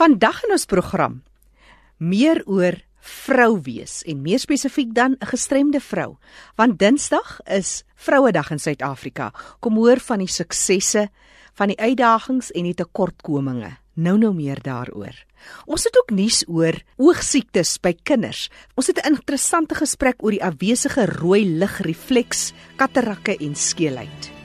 Vandag in ons program meer oor vrou wees en meer spesifiek dan 'n gestremde vrou. Want Dinsdag is Vrouedag in Suid-Afrika. Kom hoor van die suksesse, van die uitdagings en die tekortkominge. Nou nou meer daaroor. Ons het ook nuus oor oogsiektes by kinders. Ons het 'n interessante gesprek oor die afwesige rooi ligrefleks, katarakke en skeelheid.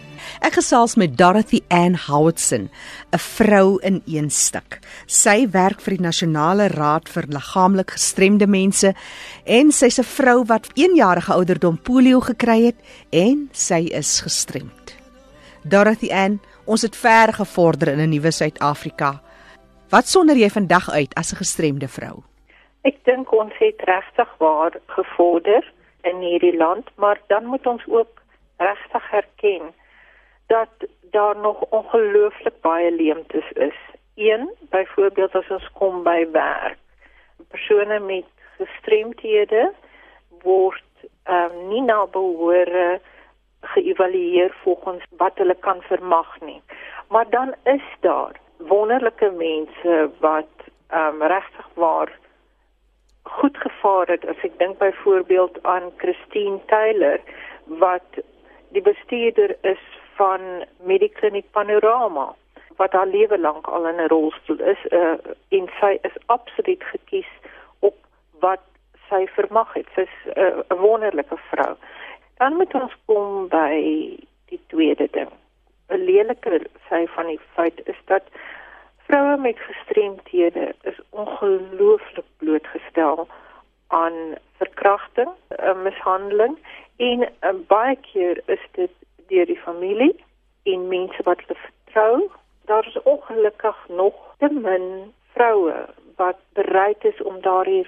Ek gesels met Dorothy Ann Howardson, 'n vrou in een stuk. Sy werk vir die Nasionale Raad vir Liggaamlik Gestremde Mense en sy's 'n vrou wat 1 jarige ouderdom polio gekry het en sy is gestremd. Dorothy Ann, ons het ver gevorder in 'n nuwe Suid-Afrika. Wat sonder jy vandag uit as 'n gestremde vrou? Ek dink ons het regtig waar gevorder in hierdie land, maar dan moet ons ook regtig erken dat daar nog ongelooflik baie leemtes is. Een, byvoorbeeld as ons kom by werk. Persone met gestremthede word ehm um, nie na behoore geëvalueer volgens wat hulle kan vermag nie. Maar dan is daar wonderlike mense wat ehm um, regtig waar goed gevaar het. As ek dink byvoorbeeld aan Christine Taylor wat die bestuurder is van Medikliniek Panorama wat haar lewe lank al in 'n rolstoel is uh, en sy is absoluut gekies op wat sy vermag het. Sy's uh, 'n wonderlike vrou. Dan moet ons kom by die tweede ding. 'n Lelike sy van die feit is dat vroue met gestremthede is ongelooflik blootgestel aan verkrachting, uh, mishandeling en uh, baie keer is dit deur die familie en mense wat hulle vertrou. Daar is ongelukkig nog te min vroue wat bereid is om daardie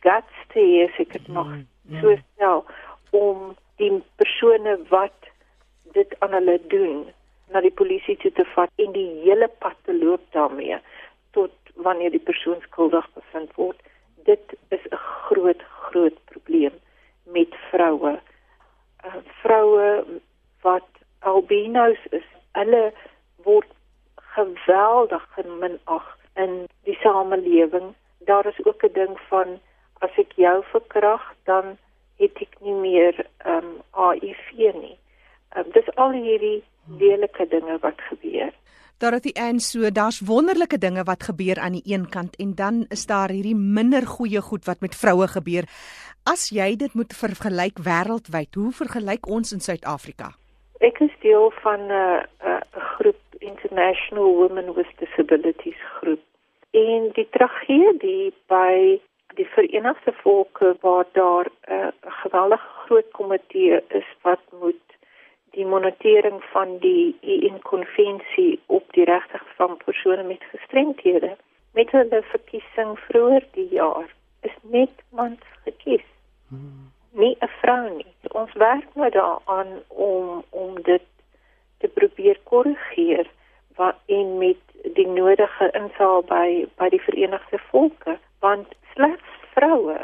guts te hê, as ek dit nog mm, mm. so stel, om die persone wat dit aan hulle doen na die polisie toe te vat en die hele pad te loop daarmee tot wanneer die persoon skuldig bevind word. Dit is 'n groot groot probleem met vroue. Uh, vroue wat albinos is. Hulle word geweldig geminag in die samelewing. Daar is ook 'n ding van as ek jou verkrag, dan het ek nie meer ehm um, HIV nie. Um, dis al hierdie lelike dinge wat gebeur. Dorothy Ann so daar's wonderlike dinge wat gebeur aan die een kant en dan is daar hierdie minder goeie goed wat met vroue gebeur. As jy dit moet vergelyk wêreldwyd, hoe vergelyk ons in Suid-Afrika? Ek is deel van 'n uh, 'n uh, groep International Women with Disabilities groep. En die tragedie by die Verenigde Volke waar daar 'n uh, geweldige groot komitee is wat moet die monitering van die UN-konvensie op die regte van persone met gestremthede met hulle verkiesing vroeër die jaar is net mans gekies. Hmm nie 'n vrou nie. Ons werk nou daaraan om om dit te probeer korrigeer wat en met die nodige insaal by by die Verenigde Volke want slegs vroue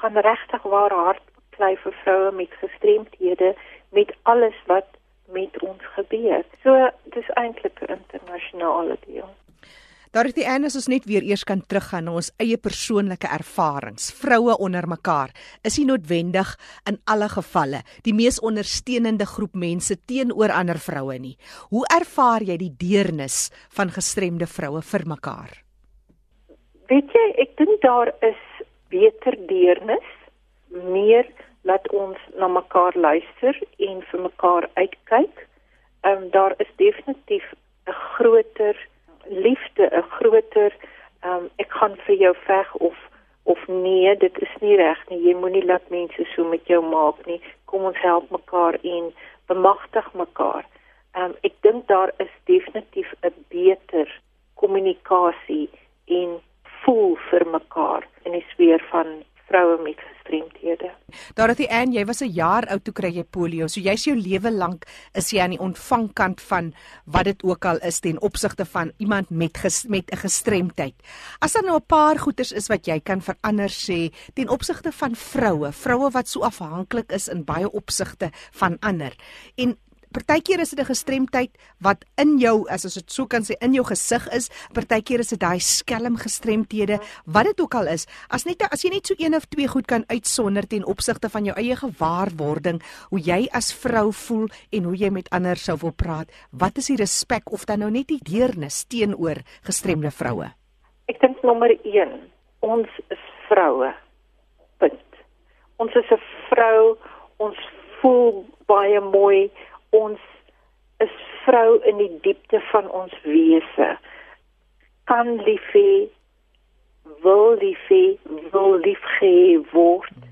gaan regtig waar hard klei vir vroue met gestremthede met alles wat met ons gebeur. So dis eintlik 'n internasionale deel. Daar is die en as ons net weer eers kan teruggaan na ons eie persoonlike ervarings. Vroue onder mekaar is nie noodwendig in alle gevalle die mees ondersteunende groep mense teenoor ander vroue nie. Hoe ervaar jy die deernis van gestremde vroue vir mekaar? Weet jy, ek dink daar is beter deernis, meer laat ons na mekaar luister en vir mekaar uitkyk. Ehm um, daar is definitief 'n groter liefde 'n groter um, ek gaan vir jou veg of of nee, dit is nie reg nie. Jy moenie laat mense so met jou maak nie. Kom ons help mekaar en bemagtig mekaar. Um, ek dink daar is definitief 'n beter kommunikasie en voel vir mekaar in die sfeer van vroue met. Dorothy Ann, jy was 'n jaar oud toe kry jy polio. So jy's jou lewe lank is jy aan die ontvangkant van wat dit ook al is ten opsigte van iemand met ges, met 'n gestremdheid. As daar nou 'n paar goeters is wat jy kan verander sê ten opsigte van vroue, vroue wat so afhanklik is in baie opsigte van ander. En Partykeer is dit 'n gestremdheid wat in jou, as ons dit so kan sê, in jou gesig is. Partykeer is dit daai skelm gestremthede, wat dit ook al is. As net as jy net so een of twee goed kan uitsonder ten opsigte van jou eie gewaarwording, hoe jy as vrou voel en hoe jy met ander sou wil praat, wat is die respek of dan nou net die deernis teenoor gestremde vroue? Ek dink nommer 1, ons is vroue. Punt. Ons is 'n vrou, ons voel baie mooi. Ons is vrou in die diepte van ons wese. Kan lief hê, wil lief hê, wil lief gee word.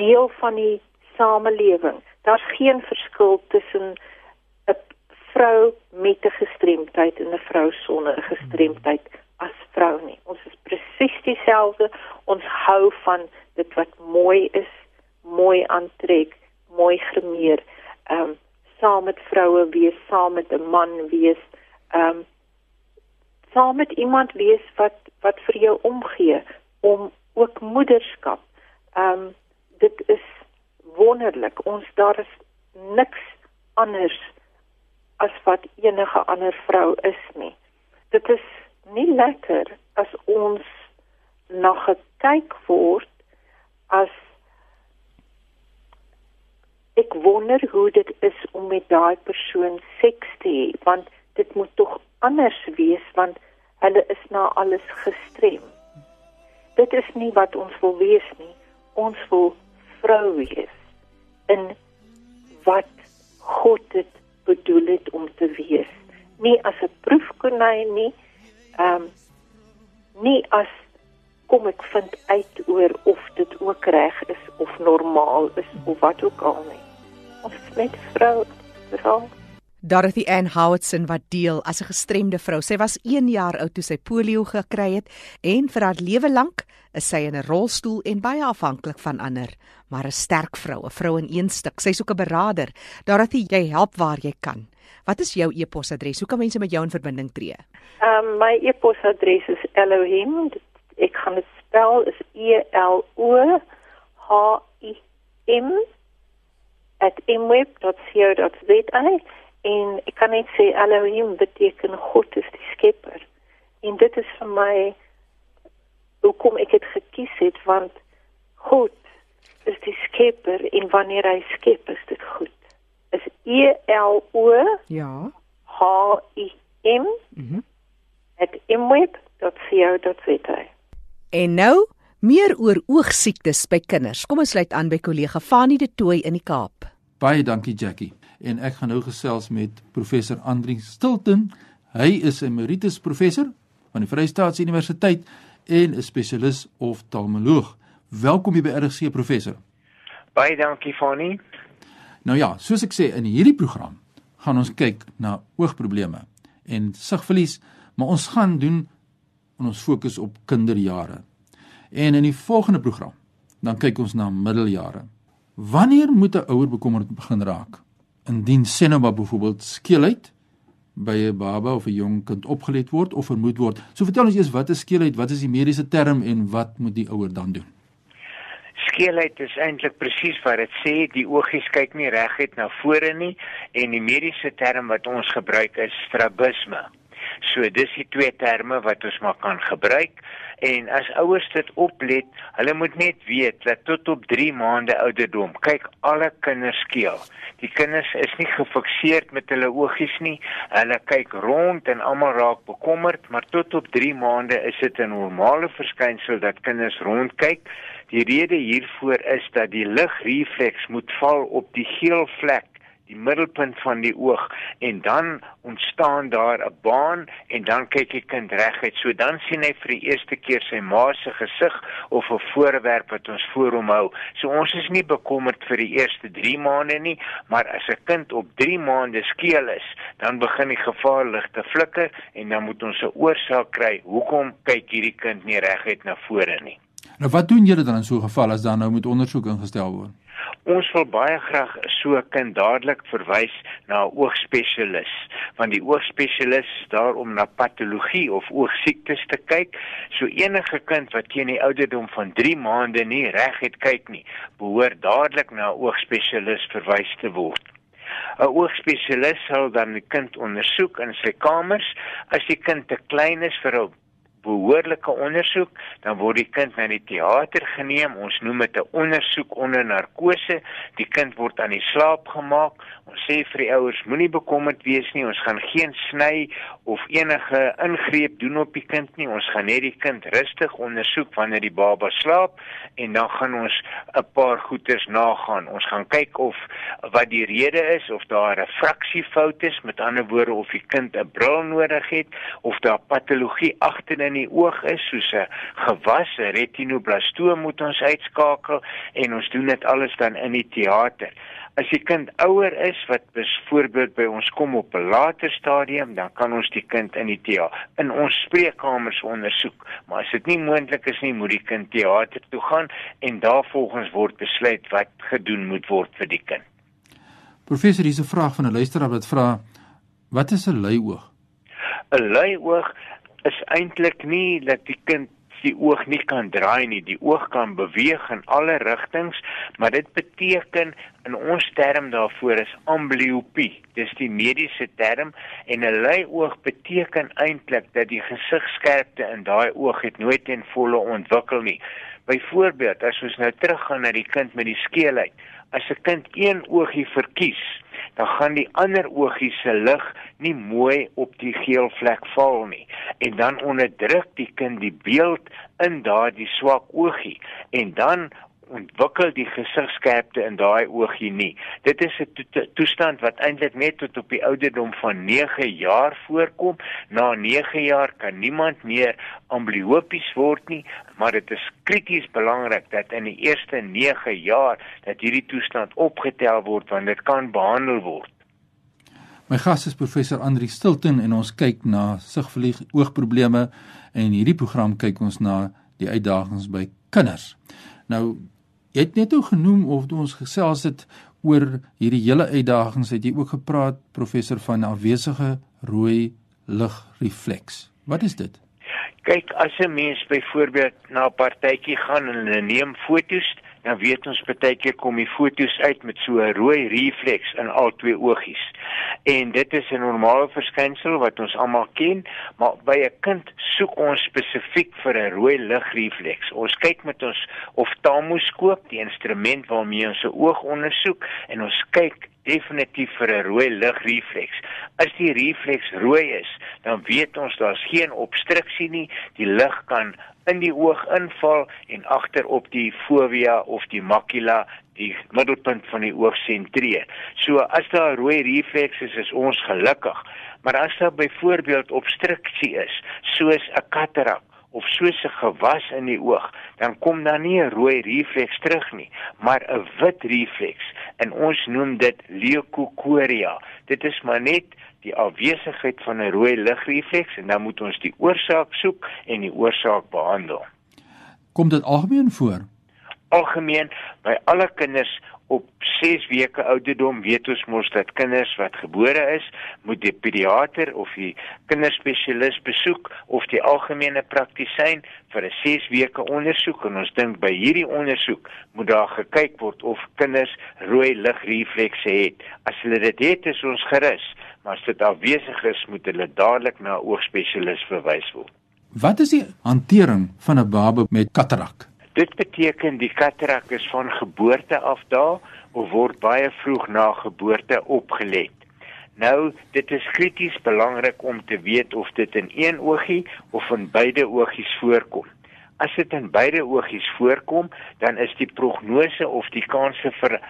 Deel van die samelewing. Daar's geen verskil tussen 'n vrou met 'n gestremdheid en 'n vrou sonder 'n gestremdheid as vrou nie. Ons is presies dieselfde. Ons hou van dit wat mooi is, mooi aantrek, mooi gemeer. Ehm um, saam met vroue wees, saam met 'n man wees, ehm um, saam met iemand wees wat wat vir jou omgee om ook moederskap. Ehm um, dit is wonderlik. Ons daar is niks anders as wat enige ander vrou is nie. Dit is nie lekker as ons na gekyk word as ek wonder hoe dit is om met daai persoon seks te hê want dit moet tog anders wees want hulle is na alles gestrem. Dit is nie wat ons wil wees nie. Ons wil vrou wees in wat God dit bedoel het om te wees. Nie as 'n proefkonyn nie. Ehm um, nie as kom ek vind uit oor of dit ook reg is of normaal is of wat ook al nie of met vrou vrou Dorothy Ann Howardson wat deel as 'n gestremde vrou. Sy was 1 jaar oud toe sy polio gekry het en vir haar lewe lank is sy in 'n rolstoel en baie afhanklik van ander, maar 'n sterk vrou, 'n vrou in een stuk. Sy's ook 'n beraader. Dorothy, jy help waar jy kan. Wat is jou e-posadres? Hoe kan mense met jou in verbinding tree? Ehm um, my e-posadres is Elohim. Ek kan dit spel is E L O H I M @mweb.co.za en ek kan net sê Elohim beteken God is die skepper. En dit is vir my hoekom ek dit gekies het want God is die skepper en wanneer hy skep is dit goed. Is E L O Ja. H I M Mhm. @mweb.co.za. En nou meer oor oogsiektes by kinders. Kom ons sluit aan by kollega Fanie de Tooy in die Kaap. Baie dankie Jackie. En ek gaan nou gesels met professor Andri Stilton. Hy is 'n emeritus professor van die Vrystaatse Universiteit en 'n spesialis oftalmoloog. Welkom hier by RC professor. Baie dankie Fanie. Nou ja, soos ek sê in hierdie program gaan ons kyk na oogprobleme en sigverlies, maar ons gaan doen en ons fokus op kinderjare. En in die volgende program dan kyk ons na middeljare. Wanneer moet 'n ouer bekommerd begin raak? Indien maar byvoorbeeld skeelheid by 'n baba of 'n jong kind opgelet word of vermoed word. So vertel ons eers wat is skeelheid? Wat is die mediese term en wat moet die ouer dan doen? Skeelheid is eintlik presies wat dit sê, die oogies kyk nie reguit na vore nie en die mediese term wat ons gebruik is strabisme. So dis die twee terme wat ons maar kan gebruik en as ouers dit oplet, hulle moet net weet dat tot op 3 maande ouderdom kyk alle kinders skeel. Die kinders is nie gefikseer met hulle oogies nie. Hulle kyk rond en almal raak bekommerd, maar tot op 3 maande is dit 'n normale verskynsel dat kinders rondkyk. Die rede hiervoor is dat die ligrefleks moet val op die geel vlek die middelpunt van die oog en dan ontstaan daar 'n baan en dan kyk die kind reguit. So dan sien hy vir die eerste keer sy ma se gesig of 'n voorwerp wat ons voor hom hou. So ons is nie bekommerd vir die eerste 3 maande nie, maar as 'n kind op 3 maande skeel is, dan begin die gevaarligte flikker en dan moet ons 'n oorsaak kry. Hoekom kyk hierdie kind nie reguit na vore nie? Nou wat doen julle dan in so 'n geval as daar nou moet ondersoek ingestel word? Ons wil baie graag so kind dadelik verwys na 'n oogspesialis, want die oogspesialis is daar om na patologie of oogsiektes te kyk. So enige kind wat teen die ouderdom van 3 maande nie reg het kyk nie, behoort dadelik na 'n oogspesialis verwys te word. 'n Oogspesialis sal dan die kind ondersoek in sy kamers. As die kind te klein is vir 'n behoorlike ondersoek, dan word die kind na die teater geneem. Ons noem dit 'n ondersoek onder narkose. Die kind word aan die slaap gemaak. Ons sê vir die ouers moenie bekommerd wees nie. Ons gaan geen sny of enige ingreep doen op die kind nie. Ons gaan net die kind rustig ondersoek wanneer die baba slaap en dan gaan ons 'n paar goeters nagaan. Ons gaan kyk of wat die rede is of daar 'n refraksiefout is, met ander woorde of die kind 'n bril nodig het of daar patologie agter in die oog is soos 'n gewas, 'n retinoblastoom moet ons uitskakel en ons doen dit alles dan in die teater. As die kind ouer is wat byvoorbeeld by ons kom op 'n later stadium, dan kan ons die kind in die tea in ons spreekkamers ondersoek. Maar as dit nie moontlik is nie, moet die kind teater toe gaan en daarvolgens word besluit wat gedoen moet word vir die kind. Professor, hier's 'n vraag van 'n luisteraar wat vra: Wat is 'n leioog? 'n Leioog is eintlik nie dat die kind die oog nie kan draai nie. Die oog kan beweeg in alle rigtings, maar dit beteken in ons term daarvoor is amblyopie. Dis die mediese term en 'n leioog beteken eintlik dat die gesigskerpte in daai oog het nooit ten volle ontwikkel nie. Byvoorbeeld, as ons nou teruggaan na die kind met die skeelheid, as 'n kind een oogie verkies, dan gaan die ander oogie se lig nie mooi op die geel vlek val nie. En dan onderdruk die kind die beeld in daardie swak oogie. En dan ontwikkel die gesigskerpte in daai oogie nie. Dit is 'n to toestand wat eintlik net tot op die ouderdom van 9 jaar voorkom. Na 9 jaar kan niemand meer amblyopies word nie, maar dit is krities belangrik dat in die eerste 9 jaar dat hierdie toestand opgetel word want dit kan behandel word. My gas is professor Andri Stilton en ons kyk na sigverlies oogprobleme en hierdie program kyk ons na die uitdagings by kinders. Nou Jy het net o genoem of ons gesels het oor hierdie hele uitdagings het jy ook gepraat professor van afwesige rooi ligrefleks. Wat is dit? Kyk, as 'n mens byvoorbeeld na 'n partytjie gaan en hulle neem foto's, dan weet ons baie keer kom die foto's uit met so 'n rooi refleks in al twee oogies. En dit is 'n normale verskynsel wat ons almal ken, maar by 'n kind soek ons spesifiek vir 'n rooi ligrefleks. Ons kyk met ons oftalmoskoop, die instrument waarmee ons se oog ondersoek, en ons kyk definitief vir 'n rooi ligrefleks. As die refleks rooi is, dan weet ons daar's geen obstruksie nie, die lig kan in die oog inval en agterop die fovea of die macula die middelpunt van die oog sentreer. So as daar rooi refleks is, is ons gelukkig. Maar as daar byvoorbeeld obstruksie is, soos 'n katarak of soos 'n gewas in die oog, dan kom daar nie 'n rooi refleks terug nie, maar 'n wit refleks en ons noem dit leukokoria. Dit is maar net die afwesigheid van 'n rooi ligrefleks en dan moet ons die oorsaak soek en die oorsaak behandel. Kom dit algemeen voor? Algemeen by alle kinders op 6 weke ouderdom weet ons mos dat kinders wat gebore is, moet die pediater of die kinderspesialis besoek of die algemene praktisyn vir 'n 6 weke ondersoek en ons dink by hierdie ondersoek moet daar gekyk word of kinders rooi ligreflekse het. As hulle dit het, is ons gerus, maar as dit afwesig is, moet hulle dadelik na 'n oogspesialis verwys word. Wat is die hantering van 'n baba met katarak? Dit beteken die katarak is van geboorte af daar of word baie vroeg na geboorte opgelet. Nou, dit is krities belangrik om te weet of dit in een oogie of in beide oogies voorkom. As dit in beide oogies voorkom, dan is die prognose of die kanse vir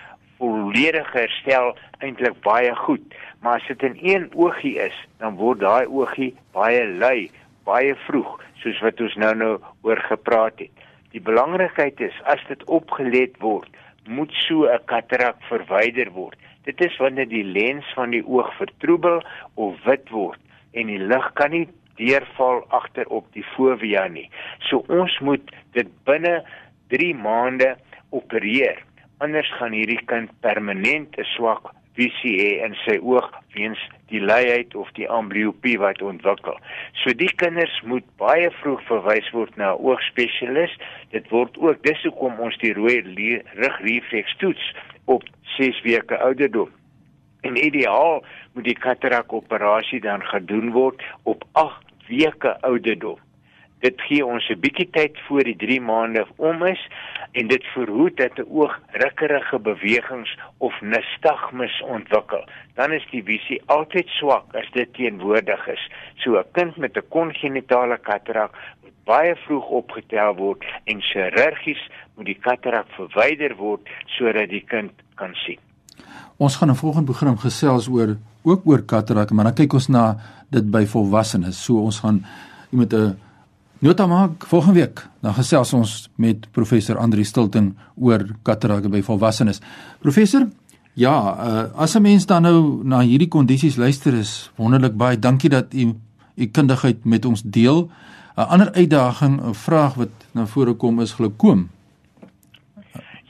volledige herstel eintlik baie goed. Maar as dit in een oogie is, dan word daai oogie baie lui, baie vroeg, soos wat ons nou nou oor gepraat het. Die belangrikheid is as dit opgelet word, moet so 'n katarak verwyder word. Dit is wanneer die lens van die oog vertroebel of wit word en die lig kan nie deurval agter op die fovea nie. So ons moet dit binne 3 maande opereer. Anders gaan hierdie kind permanent 'n swak visie hê in sy oog weens die luiheid of die amblyopie wat ontwikkel. So die kinders moet baie vroeg verwys word na 'n oogspesialis. Dit word ook dis hoekom ons die rooi rigrefleks toets op 6 weke ouderdom. En ideaal moet die katarak operasie dan gedoen word op 8 weke ouderdom. Dit gee ons 'n bietjie tyd voor die 3 maande om is en dit verhoed dat 'n oog rukkerige bewegings of nystagmus ontwikkel. Dan is die visie altyd swak as dit teenwoordig is. So 'n kind met 'n kongenitale katarak moet baie vroeg opgetel word en chirurgies moet die katarak verwyder word sodat die kind kan sien. Ons gaan 'n volgende program gesels oor ook oor katarak, maar dan kyk ons na dit by volwassenes. So ons gaan met 'n Nota maak volgende week dan gesels ons met professor Andri Stilton oor katarake by volwassenes. Professor, ja, uh, as 'n mens dan nou na hierdie kondisies luister is wonderlik baie dankie dat u u kundigheid met ons deel. 'n Ander uitdaging, 'n vraag wat na vore kom is glaukoom.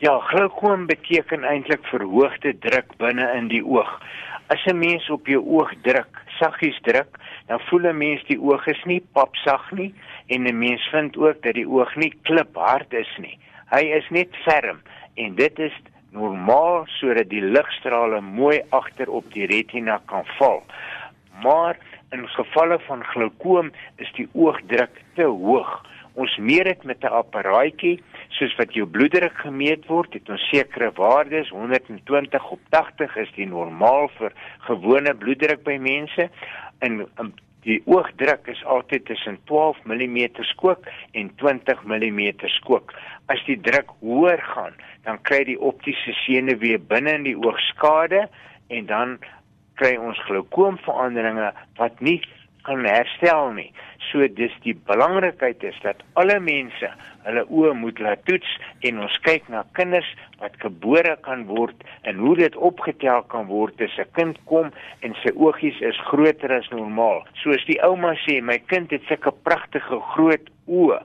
Ja, glaukoom beteken eintlik verhoogde druk binne in die oog. As 'n mens op jou oog druk, saggies druk, dan voel 'n mens die oog is nie papsag nie en 'n mens vind ook dat die oog nie kliphard is nie. Hy is net ferm en dit is normaal sodat die ligstrale mooi agter op die retina kan val. Maar in gevalle van glaukoom is die oogdruk te hoog. Ons meet dit met 'n apparaatjie soos wat jou bloeddruk gemeet word, het ons sekere waardes, 120 op 80 is die normaal vir gewone bloeddruk by mense. In Die oogdruk is altyd tussen 12 mm skook en 20 mm skook. As die druk hoër gaan, dan kry die optiese senuwee binne in die oog skade en dan kry ons glaukoomveranderinge wat nie kan herstel nie. So dis die belangrikheid is dat alle mense hulle oë moet laat toets en ons kyk na kinders wat gebore kan word en hoe dit opgetel kan word as 'n kind kom en sy oogies is groter as normaal. Soos die ouma sê, my kind het sulke pragtige groot oë.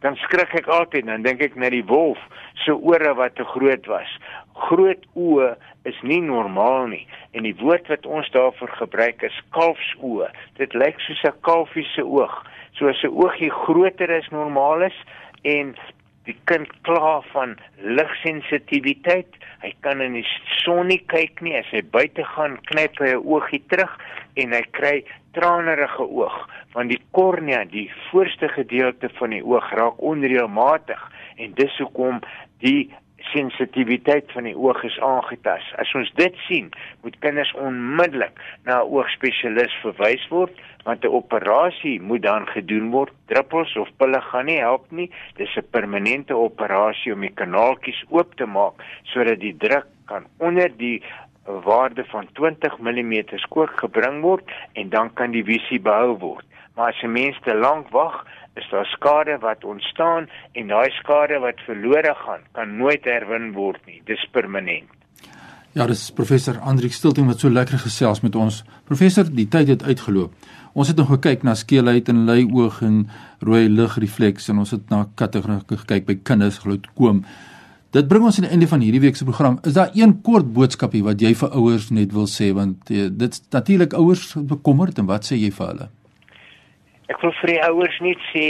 Dan skrik ek altyd dan dink ek na die wolf se ore wat te groot was. Groot oë is nie normaal nie en die woord wat ons daarvoor gebruik is kalfsoë. Dit lyk soos 'n kalfie se oog. So as 'n oogie groter as normaal is en die kind kla van ligsensitiwiteit. Hy kan in die son nie kyk nie. As hy buite gaan, knyp hy 'n oogie terug en hy kry tranerige oog want die kornea, die voorste gedeelte van die oog raak onreëlmatig en dis hoekom die sensitiwiteit van die oog is aangetast. As ons dit sien, moet kinders onmiddellik na 'n oogspesialis verwys word want 'n operasie moet dan gedoen word. Druppels of pille gaan nie help nie. Dis 'n permanente operasie om die kanaaltjies oop te maak sodat die druk kan onder die waarde van 20 mm skook gebring word en dan kan die visie behou word. Maar as 'n mens te lank wag, is daar skade wat ontstaan en daai skade wat verlore gaan, kan nooit herwin word nie. Dis permanent. Ja, dis professor Andrik Stilting wat so lekker gesels met ons. Professor, die tyd het uitgeloop. Ons het nog gekyk na skeelheid en leioog en rooi ligrefleks en ons het na kategorieë gekyk by kinders glaukoom. Dit bring ons aan die einde van hierdie week se program. Is daar een kort boodskapie wat jy vir ouers net wil sê want uh, dit natuurlik ouers bekommerd en wat sê jy vir hulle? Ek wil vir die ouers net sê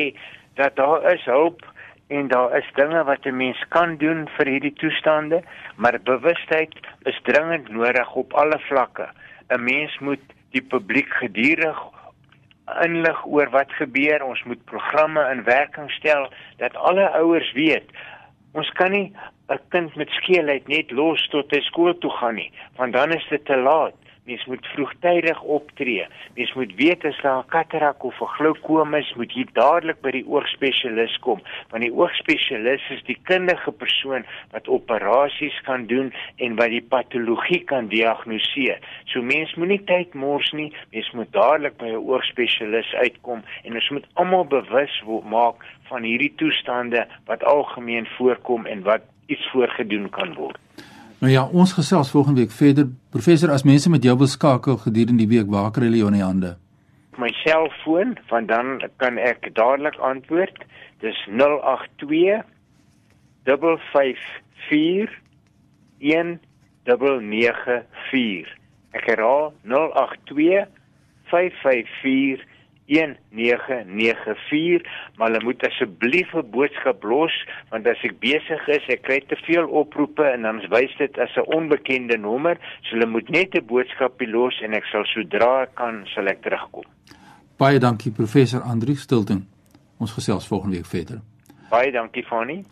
dat daar is hulp en daar is dinge wat 'n mens kan doen vir hierdie toestande, maar bewustheid is dringend nodig op alle vlakke. 'n Mens moet die publiek gedurig inlig oor wat gebeur. Ons moet programme in werking stel dat alle ouers weet. Ons kan nie 'n kind met skeelheid net los tot hy skool toe gaan nie, want dan is dit te laat. Mens moet vroegtydig optree. Mens moet weet as daar 'n katarak of 'n glaukoom is, moet jy dadelik by die oogspesialis kom, want die oogspesialis is die kundige persoon wat operasies kan doen en wat die patologie kan diagnoseer. So mens moenie tyd mors nie. Mens moet dadelik by 'n oogspesialis uitkom en ons moet almal bewus maak van hierdie toestande wat algemeen voorkom en wat iets voorgedoen kan word. Nou ja, ons gesels volgende week verder. Professor, as mense met jou wil skakel gedurende die week, waar kry hulle jou in die hande? My selfoon, want dan kan ek dadelik antwoord. Dis 082 554 1994. Ek herhaal 082 554 1994 maar hulle moet asseblief 'n boodskap los want as ek besig is ek kry te veel oproepe en dan wys dit as 'n onbekende nommer so hulle moet net 'n boodskapie los en ek sal sodra ek kan sal ek terugkom. Baie dankie professor Andri Stilton. Ons gesels volgende week verder. Baie dankie Fanny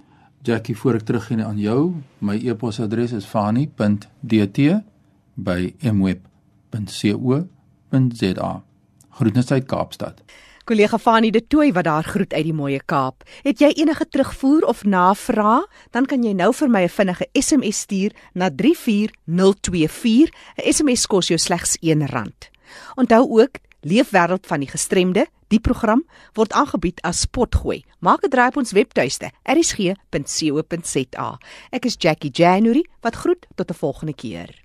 Jackie voor ek teruggaan aan jou my e-posadres is fani.dt@mweb.co.za Groetens uit Kaapstad. Kollega Fanie de Tooi wat daar groet uit die mooie Kaap. Het jy enige terugvoer of navraag, dan kan jy nou vir my 'n vinnige SMS stuur na 34024. 'n SMS kos jou slegs R1. Onthou ook, Leefwêreld van die gestremde, die program word aangebied as spotgooi. Maak 'n draai op ons webtuiste, erisg.co.za. Ek is Jackie January wat groet tot 'n volgende keer.